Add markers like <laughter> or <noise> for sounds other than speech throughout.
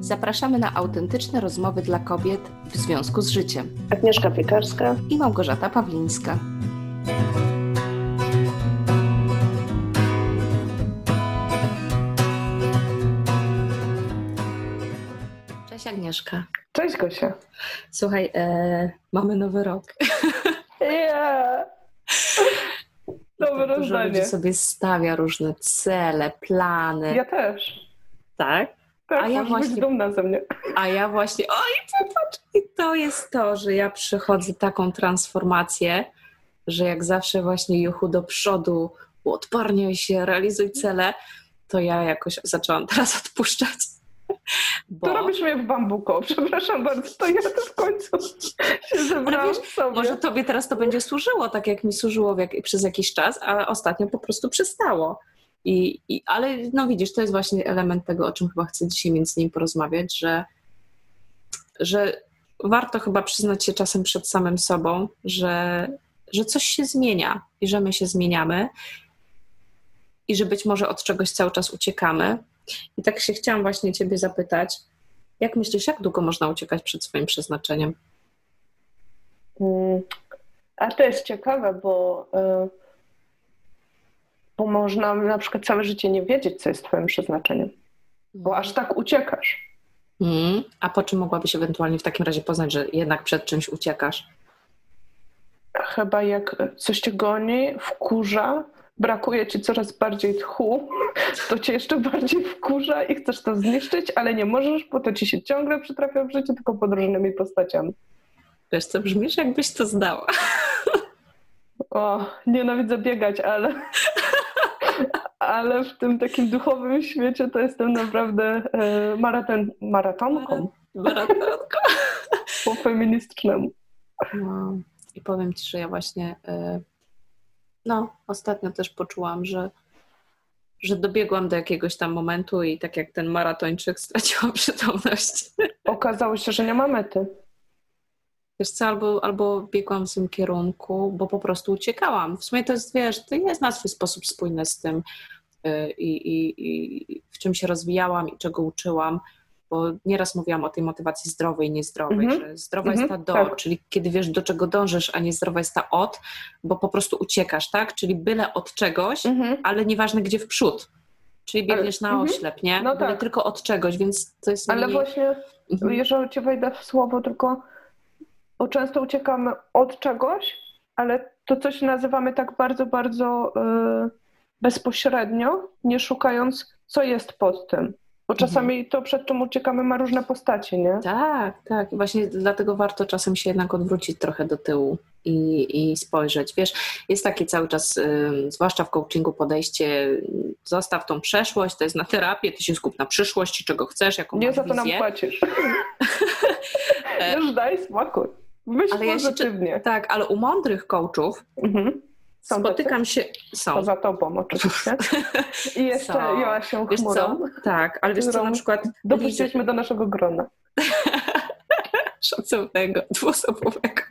Zapraszamy na autentyczne rozmowy dla kobiet w związku z życiem. Agnieszka Piekarska i Małgorzata Pawlińska. Cześć Agnieszka. Cześć Gosia. Słuchaj, e, mamy nowy rok. <laughs> Yeah. Dobre Dużo ludzi sobie stawia różne cele, plany. Ja też. Tak? Tak, a ja właśnie dumna ze mnie. A ja właśnie, oj, popatrz, i to jest to, że ja przechodzę taką transformację, że jak zawsze właśnie juchu do przodu, odparniaj się, realizuj cele, to ja jakoś zaczęłam teraz odpuszczać. <laughs> Bo... To robisz mnie w bambuko, przepraszam bardzo, to ja to w końcu się zebrałam wiesz, sobie. Może tobie teraz to będzie służyło, tak jak mi służyło jak, przez jakiś czas, a ostatnio po prostu przestało. I, I, ale no widzisz, to jest właśnie element tego, o czym chyba chcę dzisiaj między nim porozmawiać, że, że warto chyba przyznać się czasem przed samym sobą, że, że coś się zmienia i że my się zmieniamy i że być może od czegoś cały czas uciekamy. I tak się chciałam właśnie Ciebie zapytać, jak myślisz, jak długo można uciekać przed swoim przeznaczeniem? Mm, a to jest ciekawe, bo. Y, bo można na przykład całe życie nie wiedzieć, co jest Twoim przeznaczeniem, bo aż tak uciekasz. Mm, a po czym mogłabyś ewentualnie w takim razie poznać, że jednak przed czymś uciekasz? Chyba jak coś cię goni, wkurza, brakuje ci coraz bardziej tchu, to cię jeszcze bardziej wkurza i chcesz to zniszczyć, ale nie możesz, bo to ci się ciągle przytrafia w życiu, tylko pod różnymi postaciami. Wiesz co, brzmisz jakbyś to zdała. O, nienawidzę biegać, ale <laughs> ale w tym takim duchowym świecie to jestem naprawdę e, maraton, maratonką. Maratonką. <laughs> po feministycznemu. No. I powiem Ci, że ja właśnie e, no, ostatnio też poczułam, że, że dobiegłam do jakiegoś tam momentu i tak jak ten maratończyk straciłam <laughs> przytomność. Okazało się, że nie ma mety. Wiesz co, albo, albo biegłam w tym kierunku, bo po prostu uciekałam. W sumie to jest, wiesz, to jest na swój sposób spójne z tym y, i, i, i w czym się rozwijałam i czego uczyłam, bo nieraz mówiłam o tej motywacji zdrowej i niezdrowej, mm -hmm. że zdrowa mm -hmm, jest ta do, tak. czyli kiedy wiesz do czego dążysz, a nie zdrowa jest ta od, bo po prostu uciekasz, tak? Czyli byle od czegoś, mm -hmm. ale nieważne gdzie w przód. Czyli biegniesz ale, na mhm. oślep, nie? No tak. tylko od czegoś, więc to jest... Ale właśnie, mhm. jeżeli ci wejdę w słowo, tylko bo często uciekamy od czegoś, ale to coś nazywamy tak bardzo, bardzo yy, bezpośrednio, nie szukając, co jest pod tym. Bo czasami mhm. to, przed czym uciekamy, ma różne postacie, nie? Tak, tak. I właśnie dlatego warto czasem się jednak odwrócić trochę do tyłu i, i spojrzeć. Wiesz, jest takie cały czas, y, zwłaszcza w coachingu, podejście, zostaw tą przeszłość, to jest na terapię, ty się skup na przyszłości, czego chcesz, jaką Nie za to nam płacisz. <laughs> Już daj spokój. Myśl ale pozytywnie. Ja tak, ale u mądrych coachów mhm. spotykam się... Są. Poza tobą oczywiście. I <laughs> jeszcze są. Joasią Chmurą. Tak, ale wiesz co, na przykład... Dopuściliśmy do naszego grona. <laughs> Szacownego, dwuosobowego.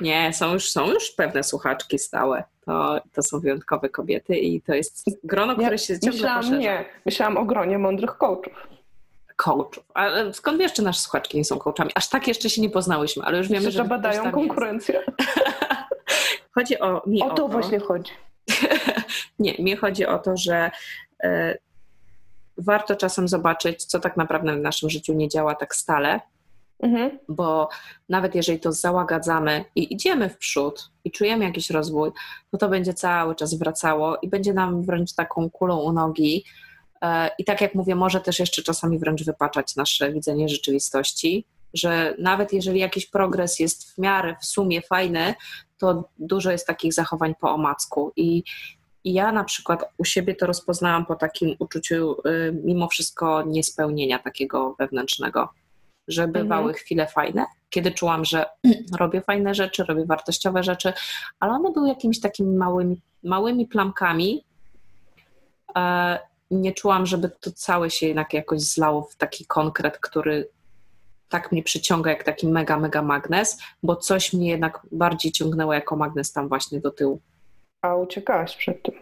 Nie, są już, są już pewne słuchaczki stałe. To, to są wyjątkowe kobiety i to jest grono, które ja, się ciągle myślałam, poszerza. Nie, myślałam o gronie mądrych coachów coachów. Ale skąd wiesz, czy nasze słuchaczki nie są coachami? Aż tak jeszcze się nie poznałyśmy, ale już wiemy, że... że badają konkurencję. <laughs> chodzi o... Mi o, o to, właśnie chodzi. <laughs> nie, mi chodzi o to, że y, warto czasem zobaczyć, co tak naprawdę w naszym życiu nie działa tak stale, Mhm. Bo nawet jeżeli to załagadzamy i idziemy w przód i czujemy jakiś rozwój, no to będzie cały czas wracało i będzie nam wręcz taką kulą u nogi, E, I tak jak mówię, może też jeszcze czasami wręcz wypaczać nasze widzenie rzeczywistości, że nawet jeżeli jakiś progres jest w miarę, w sumie fajny, to dużo jest takich zachowań po omacku. I, i ja na przykład u siebie to rozpoznałam po takim uczuciu y, mimo wszystko niespełnienia takiego wewnętrznego, że bywały mhm. chwile fajne, kiedy czułam, że <clears throat> robię fajne rzeczy, robię wartościowe rzeczy, ale one były jakimiś takimi małymi, małymi plamkami, e, nie czułam, żeby to całe się jednak jakoś zlało w taki konkret, który tak mnie przyciąga jak taki mega, mega magnes, bo coś mnie jednak bardziej ciągnęło jako magnes tam właśnie do tyłu. A uciekałaś przed tym?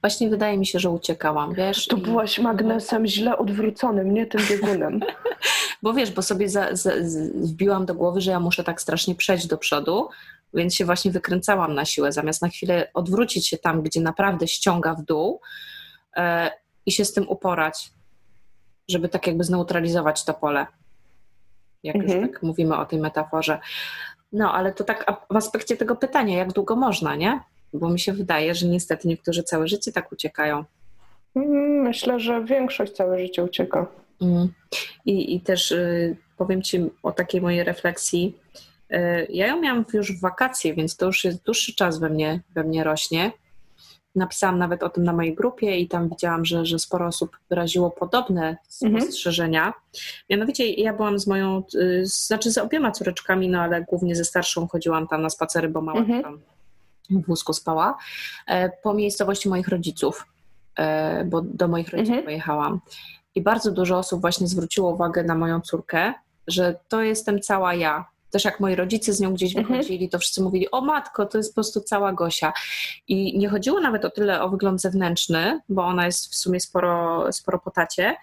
Właśnie wydaje mi się, że uciekałam, wiesz? To byłaś magnesem źle odwróconym, nie tym biegunem. <laughs> bo wiesz, bo sobie za, za, wbiłam do głowy, że ja muszę tak strasznie przejść do przodu, więc się właśnie wykręcałam na siłę, zamiast na chwilę odwrócić się tam, gdzie naprawdę ściąga w dół e, i się z tym uporać, żeby tak jakby zneutralizować to pole. Jak mhm. już tak mówimy o tej metaforze. No, ale to tak w aspekcie tego pytania, jak długo można, nie? Bo mi się wydaje, że niestety niektórzy całe życie tak uciekają. Mm, myślę, że większość całe życie ucieka. Mm. I, I też y, powiem Ci o takiej mojej refleksji. Y, ja ją miałam już w wakacje, więc to już jest dłuższy czas we mnie, we mnie rośnie. Napisałam nawet o tym na mojej grupie i tam widziałam, że, że sporo osób wyraziło podobne mhm. spostrzeżenia. Mianowicie ja byłam z moją, y, znaczy z obiema córeczkami, no ale głównie ze starszą chodziłam tam na spacery, bo mała mhm. tam w wózku spała, e, po miejscowości moich rodziców, e, bo do moich rodziców mhm. pojechałam. I bardzo dużo osób właśnie zwróciło uwagę na moją córkę, że to jestem cała ja. Też jak moi rodzice z nią gdzieś mhm. wychodzili, to wszyscy mówili, o matko, to jest po prostu cała Gosia. I nie chodziło nawet o tyle o wygląd zewnętrzny, bo ona jest w sumie sporo, sporo po tacie,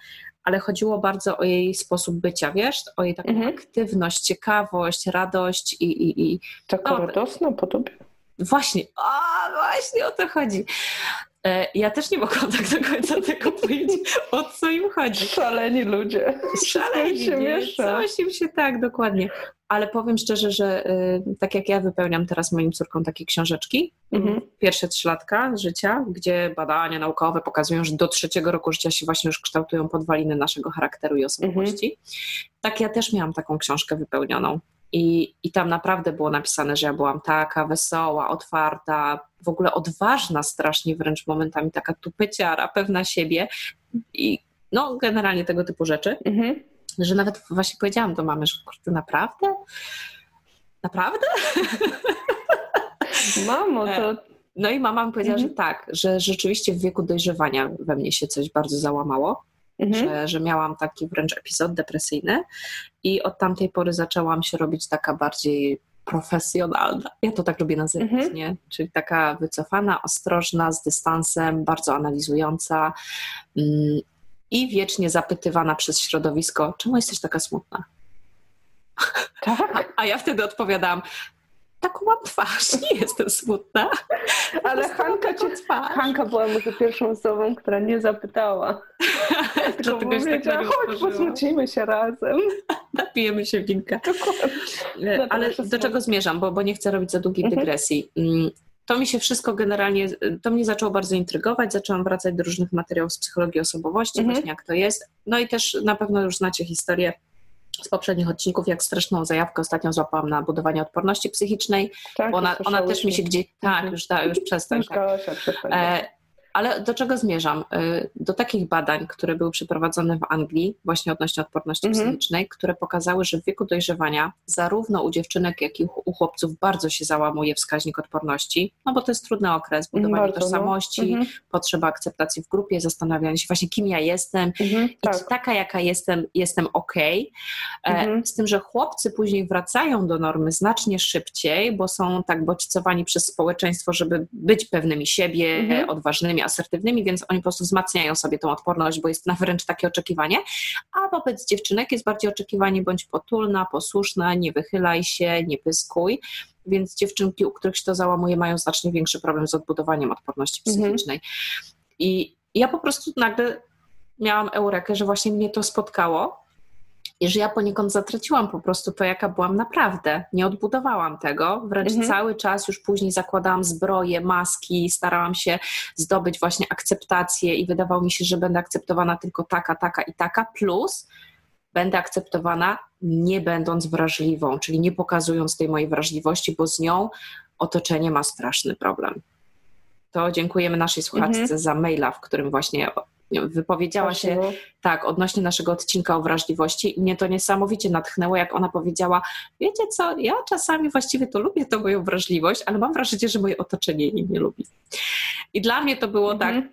ale chodziło bardzo o jej sposób bycia, wiesz, o jej taką mhm. aktywność, ciekawość, radość i... i, i Taka no, radosna po tobie. Właśnie, o, właśnie o to chodzi. E, ja też nie mogłam tak do końca tego <laughs> powiedzieć, o co im chodzi. Szaleni ludzie. Szaleni się miesza. Coś im się tak, dokładnie. Ale powiem szczerze, że y, tak jak ja wypełniam teraz moim córkom takie książeczki, mhm. pierwsze trzy latka życia, gdzie badania naukowe pokazują, że do trzeciego roku życia się właśnie już kształtują podwaliny naszego charakteru i osobowości. Mhm. Tak ja też miałam taką książkę wypełnioną. I, I tam naprawdę było napisane, że ja byłam taka wesoła, otwarta, w ogóle odważna strasznie wręcz momentami, taka tupeciara, pewna siebie i no generalnie tego typu rzeczy, mhm. Że nawet właśnie powiedziałam do mamy, że kurde, naprawdę? Naprawdę? <laughs> Mamo, to... E, no i mama mi powiedziała, mhm. że tak, że rzeczywiście w wieku dojrzewania we mnie się coś bardzo załamało Mhm. Że, że miałam taki wręcz epizod depresyjny i od tamtej pory zaczęłam się robić taka bardziej profesjonalna. Ja to tak lubię nazywać, mhm. nie? Czyli taka wycofana, ostrożna, z dystansem, bardzo analizująca mm, i wiecznie zapytywana przez środowisko, czemu jesteś taka smutna? Tak? A, a ja wtedy odpowiadałam, taką mam twarz, nie jestem smutna. Ale Hanka, cię, Hanka była może pierwszą osobą, która nie zapytała. Tylko powiedziała, tak chodź, posmucimy się razem. Napijemy się winka. E, ale do czego zmierzam, bo, bo nie chcę robić za długiej mhm. dygresji. Mm, to mi się wszystko generalnie, to mnie zaczęło bardzo intrygować, zaczęłam wracać do różnych materiałów z psychologii osobowości, mhm. właśnie jak to jest. No i też na pewno już znacie historię z poprzednich odcinków, jak straszną zajawkę ostatnio złapałam na budowanie odporności psychicznej, tak, bo ona, ona też mi się gdzieś, tak, mhm. już, da, już przestań. Tak. E, ale do czego zmierzam? Y, do takich badań, które były przeprowadzone w Anglii, właśnie odnośnie odporności mhm. psychicznej, które pokazały, że w wieku dojrzewania zarówno u dziewczynek, jak i u chłopców bardzo się załamuje wskaźnik odporności, no bo to jest trudny okres, budowanie bardzo, no. tożsamości, no. potrzeba akceptacji w grupie, zastanawianie się właśnie, kim ja jestem mhm, i tak. taka, jaka jestem, jestem ok. E, z tym, że chłopcy później wracają do normy znacznie szybciej, bo są tak bodźcowani przez społeczeństwo, żeby być pewnymi siebie, odważnymi, asertywnymi, więc oni po prostu wzmacniają sobie tą odporność, bo jest na wręcz takie oczekiwanie, a wobec dziewczynek jest bardziej oczekiwanie bądź potulna, posłuszna, nie wychylaj się, nie pyskuj, więc dziewczynki, u których się to załamuje, mają znacznie większy problem z odbudowaniem odporności mhm. psychicznej. Mhm. I ja po prostu nagle miałam eurekę, że właśnie mnie to spotkało, i że ja poniekąd zatraciłam po prostu to, jaka byłam naprawdę. Nie odbudowałam tego, wręcz mhm. cały czas już później zakładałam zbroje, maski, starałam się zdobyć właśnie akceptację i wydawało mi się, że będę akceptowana tylko taka, taka i taka, plus będę akceptowana nie będąc wrażliwą, czyli nie pokazując tej mojej wrażliwości, bo z nią otoczenie ma straszny problem. To dziękujemy naszej słuchaczce mhm. za maila, w którym właśnie wypowiedziała się tak odnośnie naszego odcinka o wrażliwości i mnie to niesamowicie natchnęło, jak ona powiedziała, wiecie co, ja czasami właściwie to lubię tą moją wrażliwość, ale mam wrażenie, że moje otoczenie jej nie lubi. I dla mnie to było tak, mhm. tak,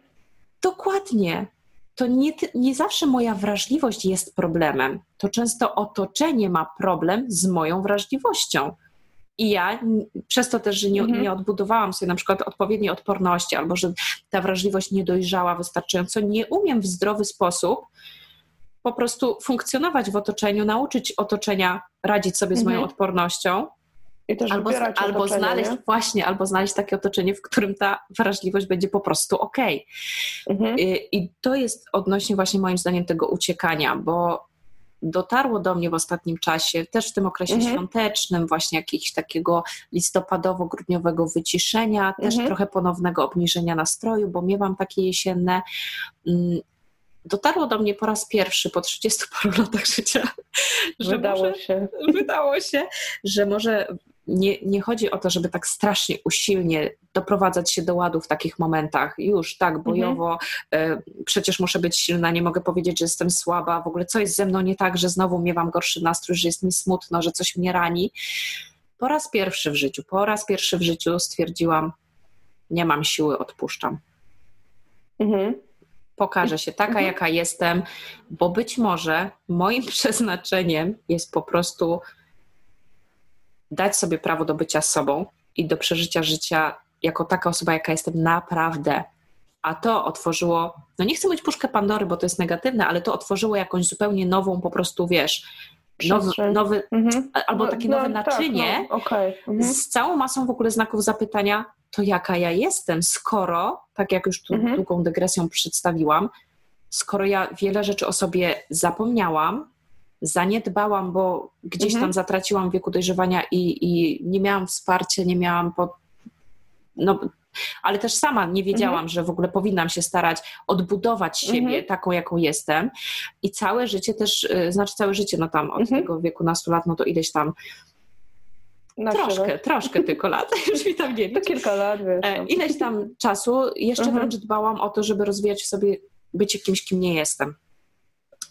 dokładnie, to nie, nie zawsze moja wrażliwość jest problemem, to często otoczenie ma problem z moją wrażliwością. I ja przez to też, że nie, mhm. nie odbudowałam sobie na przykład odpowiedniej odporności, albo że ta wrażliwość nie dojrzała wystarczająco, nie umiem w zdrowy sposób po prostu funkcjonować w otoczeniu, nauczyć otoczenia radzić sobie z moją mhm. odpornością. albo, albo znaleźć nie? właśnie, albo znaleźć takie otoczenie, w którym ta wrażliwość będzie po prostu ok. Mhm. I, I to jest odnośnie właśnie moim zdaniem tego uciekania, bo dotarło do mnie w ostatnim czasie, też w tym okresie mhm. świątecznym, właśnie jakiegoś takiego listopadowo-grudniowego wyciszenia, też mhm. trochę ponownego obniżenia nastroju, bo miewam takie jesienne. Mm, dotarło do mnie po raz pierwszy po 30 paru latach życia, że wydało może, się. Wydało się, że może nie, nie chodzi o to, żeby tak strasznie usilnie doprowadzać się do ładu w takich momentach. Już tak mhm. bojowo, mhm. przecież muszę być silna, nie mogę powiedzieć, że jestem słaba, w ogóle co jest ze mną nie tak, że znowu miewam gorszy nastrój, że jest mi smutno, że coś mnie rani. Po raz pierwszy w życiu, po raz pierwszy w życiu stwierdziłam, nie mam siły, odpuszczam. Mhm. Pokażę się taka, mhm. jaka jestem, bo być może moim <laughs> przeznaczeniem jest po prostu dać sobie prawo do bycia sobą i do przeżycia życia jako taka osoba, jaka jestem naprawdę. A to otworzyło, no nie chcę mówić puszkę Pandory, bo to jest negatywne, ale to otworzyło jakąś zupełnie nową, po prostu wiesz, nowy, nowy mhm. albo takie no, nowe no, naczynie tak, no, okay. mhm. z całą masą w ogóle znaków zapytania, to jaka ja jestem, skoro, tak jak już tu mhm. długą dygresją przedstawiłam, skoro ja wiele rzeczy o sobie zapomniałam, zaniedbałam, bo gdzieś mhm. tam zatraciłam wieku dojrzewania i, i nie miałam wsparcia, nie miałam po, no, ale też sama nie wiedziałam, mhm. że w ogóle powinnam się starać odbudować siebie mhm. taką, jaką jestem. I całe życie też, y, znaczy całe życie, no tam od mhm. tego wieku nastu lat, no to ileś tam na troszkę, troszkę <laughs> tylko lat, <laughs> już mi tam nie To kilka lat, wiesz. E, no. Ileś tam czasu, jeszcze mhm. wręcz dbałam o to, żeby rozwijać w sobie bycie kimś, kim nie jestem.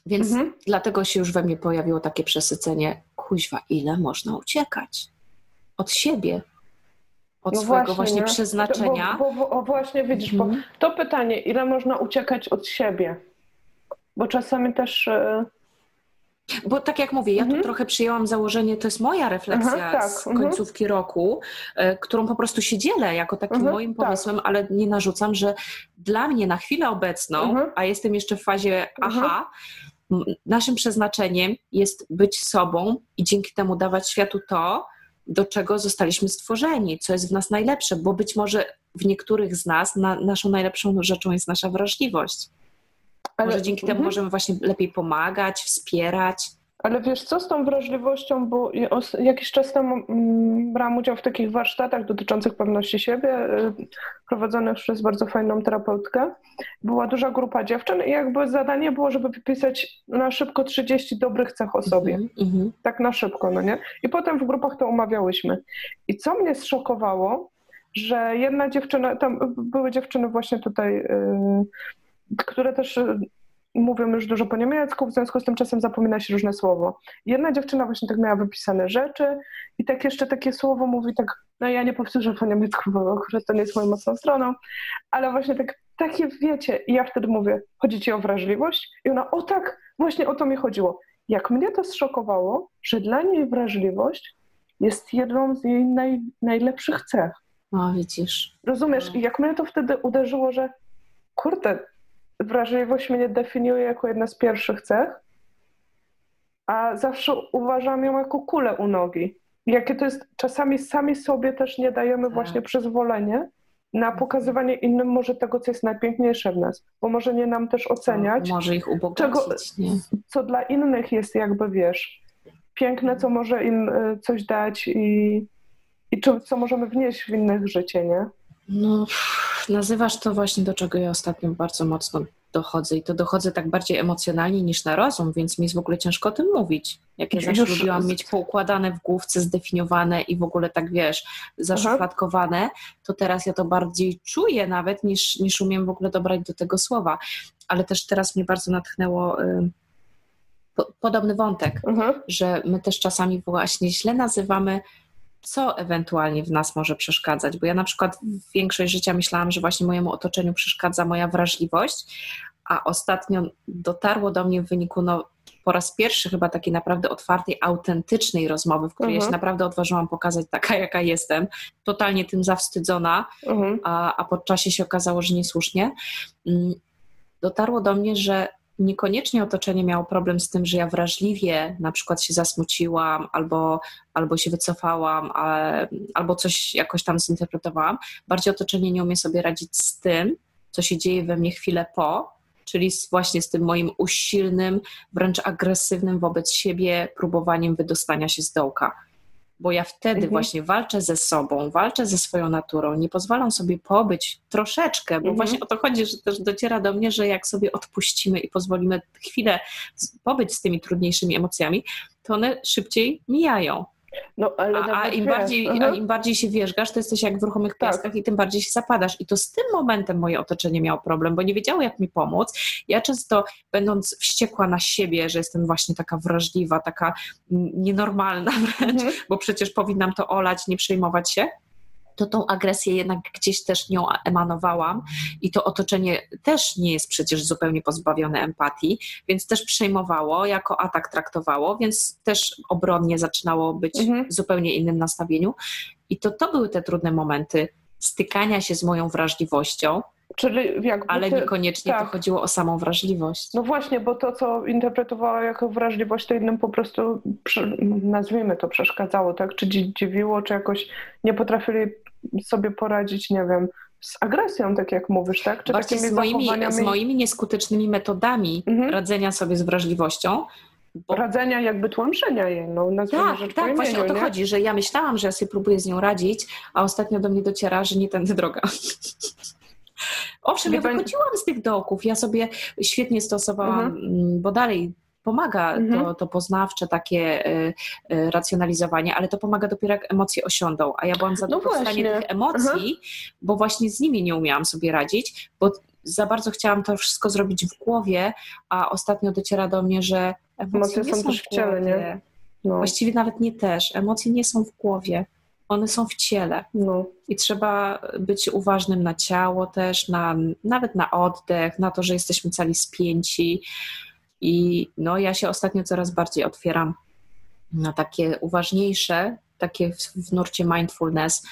Więc mhm. dlatego się już we mnie pojawiło takie przesycenie, kuźwa, ile można uciekać od siebie, od no swojego właśnie, właśnie przeznaczenia. Bo, bo, bo, właśnie widzisz, mhm. bo to pytanie, ile można uciekać od siebie? Bo czasami też... Yy... Bo tak jak mówię, ja tu mhm. trochę przyjęłam założenie, to jest moja refleksja Aha, tak. z mhm. końcówki roku, y, którą po prostu się dzielę jako takim mhm, moim tak. pomysłem, tak. ale nie narzucam, że dla mnie na chwilę obecną, a jestem jeszcze w fazie aha, naszym przeznaczeniem jest być sobą i dzięki temu dawać światu to, do czego zostaliśmy stworzeni, co jest w nas najlepsze, bo być może w niektórych z nas na, naszą najlepszą rzeczą jest nasza wrażliwość. Ale, może dzięki temu mhm. możemy właśnie lepiej pomagać, wspierać. Ale wiesz co z tą wrażliwością, bo jakiś czas temu mm, brałam udział w takich warsztatach dotyczących pewności siebie, y, prowadzonych przez bardzo fajną terapeutkę. Była duża grupa dziewczyn i jakby zadanie było, żeby wypisać na szybko 30 dobrych cech o sobie. Mm -hmm. Tak na szybko, no nie? I potem w grupach to omawiałyśmy. I co mnie zszokowało, że jedna dziewczyna, tam były dziewczyny właśnie tutaj, yy, które też mówią już dużo po niemiecku, w związku z tym czasem zapomina się różne słowo. Jedna dziewczyna właśnie tak miała wypisane rzeczy i tak jeszcze takie słowo mówi tak, no ja nie powtórzę po niemiecku, bo akurat to nie jest moją mocną stroną, ale właśnie tak, takie wiecie i ja wtedy mówię, chodzi ci o wrażliwość? I ona, o tak, właśnie o to mi chodziło. Jak mnie to zszokowało, że dla niej wrażliwość jest jedną z jej naj, najlepszych cech. No, widzisz. Rozumiesz? I jak mnie to wtedy uderzyło, że kurde, wrażliwość mnie definiuje jako jedna z pierwszych cech, a zawsze uważam ją jako kulę u nogi. Jakie to jest, czasami sami sobie też nie dajemy tak. właśnie przyzwolenie na pokazywanie innym może tego, co jest najpiękniejsze w nas, bo może nie nam też oceniać. może ich ubogacić, czego? Co dla innych jest jakby, wiesz, piękne, co może im y, coś dać i, i co możemy wnieść w innych życie, nie? No, nazywasz to właśnie, do czego ja ostatnio bardzo mocno dochodzę i to dochodzę tak bardziej emocjonalnie niż na rozum, więc mi jest w ogóle ciężko o tym mówić. Jak ja zawsze lubiłam mieć poukładane w główce, zdefiniowane i w ogóle tak wiesz, zaszufladkowane, to teraz ja to bardziej czuję nawet niż, niż umiem w ogóle dobrać do tego słowa. Ale też teraz mnie bardzo natchnęło y, po, podobny wątek, mhm. że my też czasami właśnie źle nazywamy co ewentualnie w nas może przeszkadzać. Bo ja na przykład większość życia myślałam, że właśnie mojemu otoczeniu przeszkadza moja wrażliwość, a ostatnio dotarło do mnie w wyniku no, po raz pierwszy chyba takiej naprawdę otwartej, autentycznej rozmowy, w której ja się mhm. naprawdę odważyłam pokazać taka, jaka jestem, totalnie tym zawstydzona, mhm. a, a po czasie się okazało, że niesłusznie, mm, dotarło do mnie, że niekoniecznie otoczenie miało problem z tym, że ja wrażliwie na przykład się zasmuciłam albo, albo się wycofałam, albo coś jakoś tam zinterpretowałam. Bardziej otoczenie nie umie sobie radzić z tym, co się dzieje we mnie chwilę po, czyli właśnie z tym moim usilnym, wręcz agresywnym wobec siebie próbowaniem wydostania się z dołka bo ja wtedy mhm. właśnie walczę ze sobą, walczę ze swoją naturą, nie pozwalam sobie pobyć troszeczkę, bo mhm. właśnie o to chodzi, że też dociera do mnie, że jak sobie odpuścimy i pozwolimy chwilę pobyć z tymi trudniejszymi emocjami, to one szybciej mijają. No, ale a, a, im bardziej, a im bardziej się wierzgasz, to jesteś jak w ruchomych tak. piaskach i tym bardziej się zapadasz. I to z tym momentem moje otoczenie miało problem, bo nie wiedziało, jak mi pomóc. Ja często, będąc wściekła na siebie, że jestem właśnie taka wrażliwa, taka nienormalna <laughs> wręcz, mhm. bo przecież powinnam to olać, nie przejmować się, to tą agresję jednak gdzieś też nią emanowałam i to otoczenie też nie jest przecież zupełnie pozbawione empatii, więc też przejmowało, jako atak traktowało, więc też obronnie zaczynało być mhm. w zupełnie innym nastawieniu. I to, to były te trudne momenty stykania się z moją wrażliwością, Czyli jakby Ale niekoniecznie tak. to chodziło o samą wrażliwość. No właśnie, bo to, co interpretowała jako wrażliwość, to innym po prostu, nazwijmy to, przeszkadzało, tak? Czy dziwiło, czy jakoś nie potrafili sobie poradzić, nie wiem, z agresją, tak jak mówisz, tak? Czy Właśnie z moimi, zachowaniami... z moimi nieskutecznymi metodami mhm. radzenia sobie z wrażliwością. Bo... Radzenia jakby tłamszenia jej, no nazwijmy Tak, rzecz tak, właśnie o to nie? chodzi, że ja myślałam, że ja sobie próbuję z nią radzić, a ostatnio do mnie dociera, że nie tędy droga. Owszem, ja wychodziłam z tych dołków, ja sobie świetnie stosowałam, mhm. bo dalej pomaga mhm. to, to poznawcze takie y, y, racjonalizowanie, ale to pomaga dopiero jak emocje osiądą, a ja byłam za no w stanie tych emocji, mhm. bo właśnie z nimi nie umiałam sobie radzić, bo za bardzo chciałam to wszystko zrobić w głowie, a ostatnio dociera do mnie, że emocje, emocje są też w ciele, nie? No. Właściwie nawet nie też. Emocje nie są w głowie one są w ciele. No. I trzeba być uważnym na ciało też, na, nawet na oddech, na to, że jesteśmy cali spięci. I no, ja się ostatnio coraz bardziej otwieram na takie uważniejsze, takie w, w nurcie mindfulness,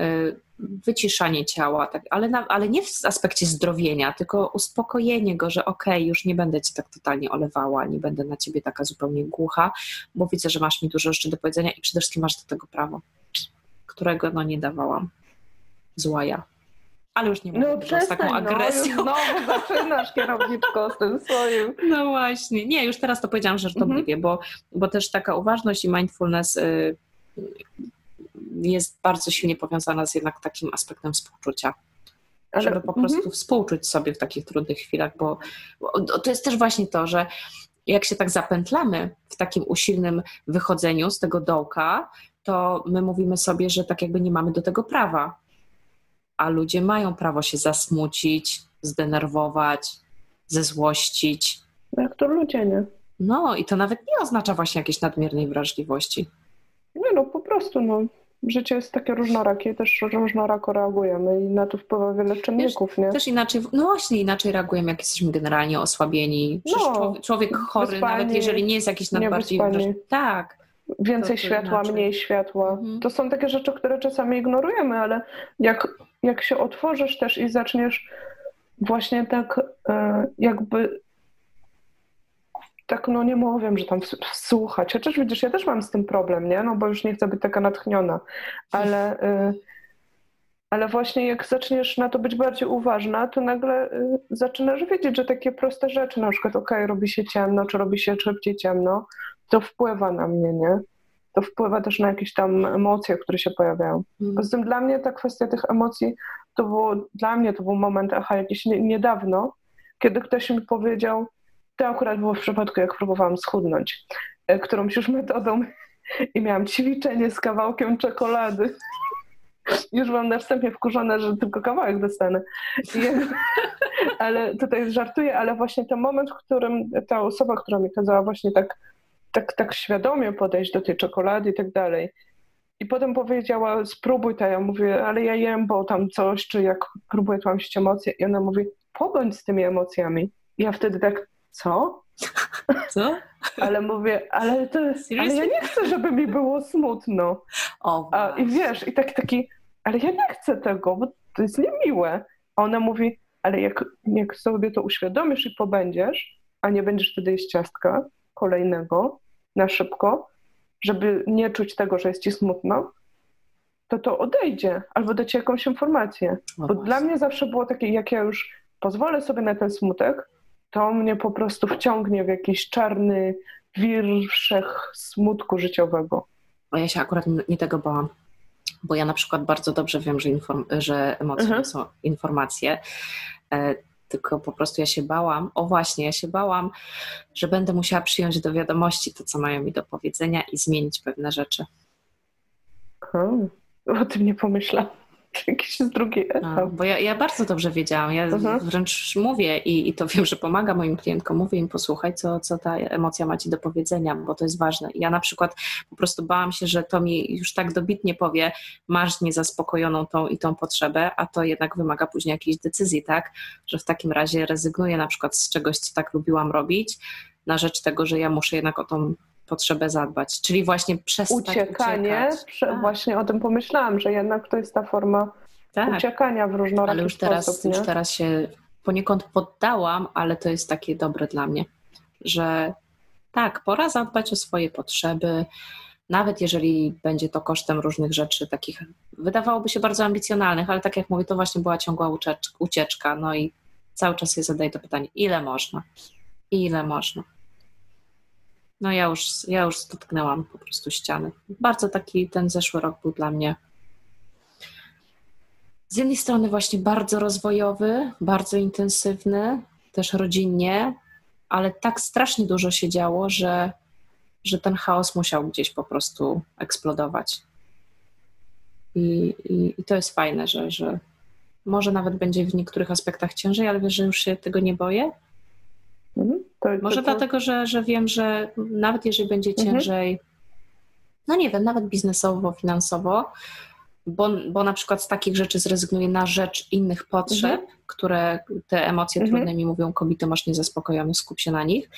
y, wyciszanie ciała, tak, ale, na, ale nie w aspekcie zdrowienia, tylko uspokojenie go, że okej, okay, już nie będę cię tak totalnie olewała, nie będę na ciebie taka zupełnie głucha, bo widzę, że masz mi dużo jeszcze do powiedzenia i przede wszystkim masz do tego prawo którego no nie dawałam. Zła ja. Ale już nie mówię no, przestań, z taką no, agresją. No, znowu <laughs> zaczynasz kierowniczko z tym swoim. No właśnie. Nie, już teraz to powiedziałam żartobliwie, mhm. bo, bo też taka uważność i mindfulness y, jest bardzo silnie powiązana z jednak takim aspektem współczucia. Ale, żeby po prostu mhm. współczuć sobie w takich trudnych chwilach, bo, bo to jest też właśnie to, że jak się tak zapętlamy w takim usilnym wychodzeniu z tego dołka, to my mówimy sobie, że tak jakby nie mamy do tego prawa. A ludzie mają prawo się zasmucić, zdenerwować, zezłościć. Jak to ludzie, nie? No i to nawet nie oznacza właśnie jakiejś nadmiernej wrażliwości. Nie no, po prostu no. Życie jest takie różnorakie, też różnorako reagujemy i na to wpływa wiele czynników, nie? Też inaczej, no właśnie inaczej reagujemy, jak jesteśmy generalnie osłabieni. Przecież no, człowiek chory, wyspani, nawet jeżeli nie jest jakiś nadbardziej... Tak, Więcej światła, inaczej. mniej światła. Mhm. To są takie rzeczy, które czasami ignorujemy, ale jak, jak się otworzysz też i zaczniesz właśnie tak e, jakby tak, no nie mówię, że tam słuchać. Chociaż widzisz, ja też mam z tym problem, nie? No bo już nie chcę być taka natchniona, ale, e, ale właśnie jak zaczniesz na to być bardziej uważna, to nagle e, zaczynasz wiedzieć, że takie proste rzeczy, na przykład ok, robi się ciemno, czy robi się szybciej ciemno, to wpływa na mnie, nie? To wpływa też na jakieś tam emocje, które się pojawiają. Mm. Poza tym dla mnie ta kwestia tych emocji, to było, dla mnie to był moment, aha, jakiś nie, niedawno, kiedy ktoś mi powiedział, to akurat było w przypadku, jak próbowałam schudnąć, e, którąś już metodą <laughs> i miałam ćwiczenie z kawałkiem czekolady. Już mam na wstępie wkurzone, że tylko kawałek dostanę. <laughs> ale tutaj żartuję, ale właśnie ten moment, w którym ta osoba, która mi kazała właśnie tak tak, tak świadomie podejść do tej czekolady i tak dalej. I potem powiedziała, spróbuj to. Ja mówię, ale ja jem, bo tam coś, czy jak próbuję tłamsić emocje. I ona mówi, pobądź z tymi emocjami. I ja wtedy tak, co? Co? ale mówię, ale to jest, ale ja nie chcę, żeby mi było smutno. O, A, I wiesz, i tak taki, ale ja nie chcę tego, bo to jest niemiłe. A ona mówi, ale jak, jak sobie to uświadomisz i pobędziesz, a nie będziesz wtedy jeść ciastka kolejnego na szybko, żeby nie czuć tego, że jest ci smutno, to to odejdzie albo da ci jakąś informację. No Bo dla mnie zawsze było takie, jak ja już pozwolę sobie na ten smutek, to mnie po prostu wciągnie w jakiś czarny wir wszech smutku życiowego. A ja się akurat nie tego bałam, bo ja na przykład bardzo dobrze wiem, że, inform- że emocje mhm. są informacje, e, tylko po prostu ja się bałam, o właśnie, ja się bałam, że będę musiała przyjąć do wiadomości to, co mają mi do powiedzenia i zmienić pewne rzeczy. Hmm. O tym nie pomyślałam. <laughs> Jakiś drugi etap. Bo ja, ja, bardzo dobrze wiedziałam. Ja mhm. wręcz mówię i, i to wiem, że pomaga moim klientkom. Mówię im, posłuchaj, co, co ta emocja ma ci do powiedzenia, bo to jest ważne. Ja na przykład po prostu bałam się, że to mi już tak dobitnie powie, masz niezaspokojoną tą i tą potrzebę, a to jednak wymaga później jakiejś decyzji, tak? Że w takim razie rezygnuję na przykład z czegoś, co tak lubiłam robić, na rzecz tego, że ja muszę jednak o tą potrzebę zadbać. Czyli właśnie przestać Uciekanie, uciekać. Tak. właśnie o tym pomyślałam, że jednak to jest ta forma tak. uciekania w różnorodny Ale już teraz, sposób, już teraz się poniekąd poddałam, ale to jest takie dobre dla mnie, że tak, pora zadbać o swoje potrzeby, nawet jeżeli będzie to kosztem różnych rzeczy, takich wydawałoby się bardzo ambicjonalnych, ale tak jak mówię, to właśnie była ciągła ucieczka. No i cały czas sobie zadaję to pytanie, ile można? Ile można? No ja już, ja już dotknęłam po prostu ściany. Bardzo taki ten zeszły rok był dla mnie z jednej strony właśnie bardzo rozwojowy, bardzo intensywny, też rodzinnie, ale tak strasznie dużo się działo, że, że ten chaos musiał gdzieś po prostu eksplodować. I, i, i to jest fajne, że, że może nawet będzie w niektórych aspektach ciężej, ale wiesz, że już się tego nie boję. To, Może to, to... dlatego, że, że wiem, że nawet jeżeli będzie mhm. ciężej, mhm. no nie wiem, nawet biznesowo, finansowo, bo, bo na przykład z takich rzeczy zrezygnuję na rzecz innych potrzeb, mhm. które te emocje mhm. trudne mi mówią, kobiety masz niezaspokojone, skup się na nich,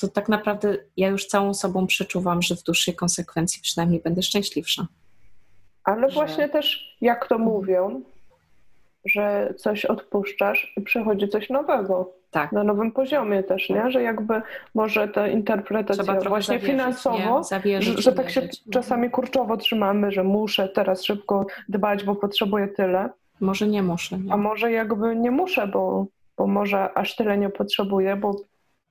to tak naprawdę ja już całą sobą przeczuwam, że w dłuższej konsekwencji przynajmniej będę szczęśliwsza. Ale że... właśnie też, jak to mhm. mówią, że coś odpuszczasz i przychodzi coś nowego. Tak. Na nowym poziomie też, nie? Że jakby może ta interpretacja właśnie zawierzyć, finansowo, zawierzyć, że, tak się czasami kurczowo trzymamy, że muszę teraz szybko dbać, bo potrzebuję tyle. Może nie muszę. Nie? A może jakby nie muszę, bo, bo może aż tyle nie potrzebuję, bo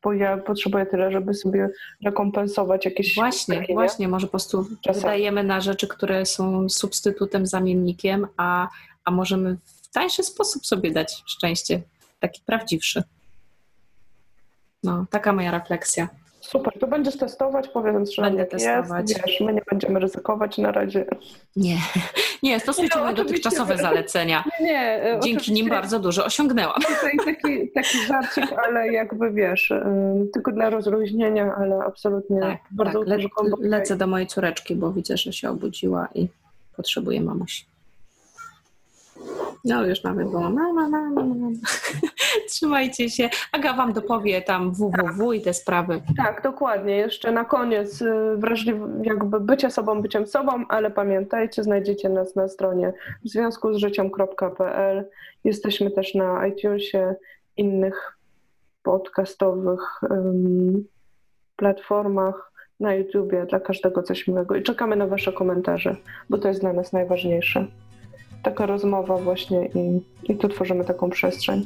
bo ja potrzebuję tyle, żeby sobie rekompensować jakieś. Właśnie, takie, właśnie, może po prostu Czasem. wydajemy na rzeczy, które są substytutem, zamiennikiem, a, a możemy tańszy sposób sobie dać szczęście, taki prawdziwszy. No, taka moja refleksja. Super, to będziesz testować, powiem że Będę testować. Jest, wiesz, my nie będziemy ryzykować na razie. Nie, <laughs> nie, stosujcie moje dotychczasowe zalecenia. Nie, nie Dzięki nim bardzo dużo osiągnęłam. Tutaj <laughs> taki, taki żarcik, ale jakby wiesz, tylko dla rozluźnienia, ale absolutnie tak, bardzo tak. Le, Lecę do mojej córeczki, bo widzę, że się obudziła i potrzebuje mamusi. No już mamy było mama, mama, mama. <laughs> Trzymajcie się. Aga wam dopowie tam www i te sprawy. Tak, dokładnie. Jeszcze na koniec y, wrażliwy, jakby bycie sobą, byciem sobą, ale pamiętajcie, znajdziecie nas na stronie w związku z życiem.pl. Jesteśmy też na iTunesie, innych podcastowych um, platformach, na YouTubie, dla każdego coś miłego. I czekamy na wasze komentarze, bo to jest dla nas najważniejsze taka rozmowa właśnie i, i tu tworzymy taką przestrzeń.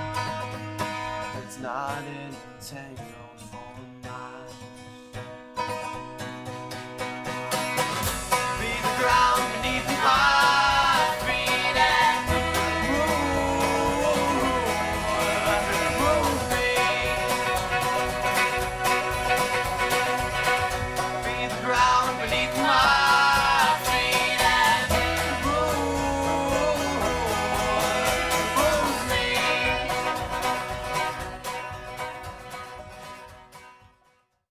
not entangled for miles. Be the ground beneath the pile.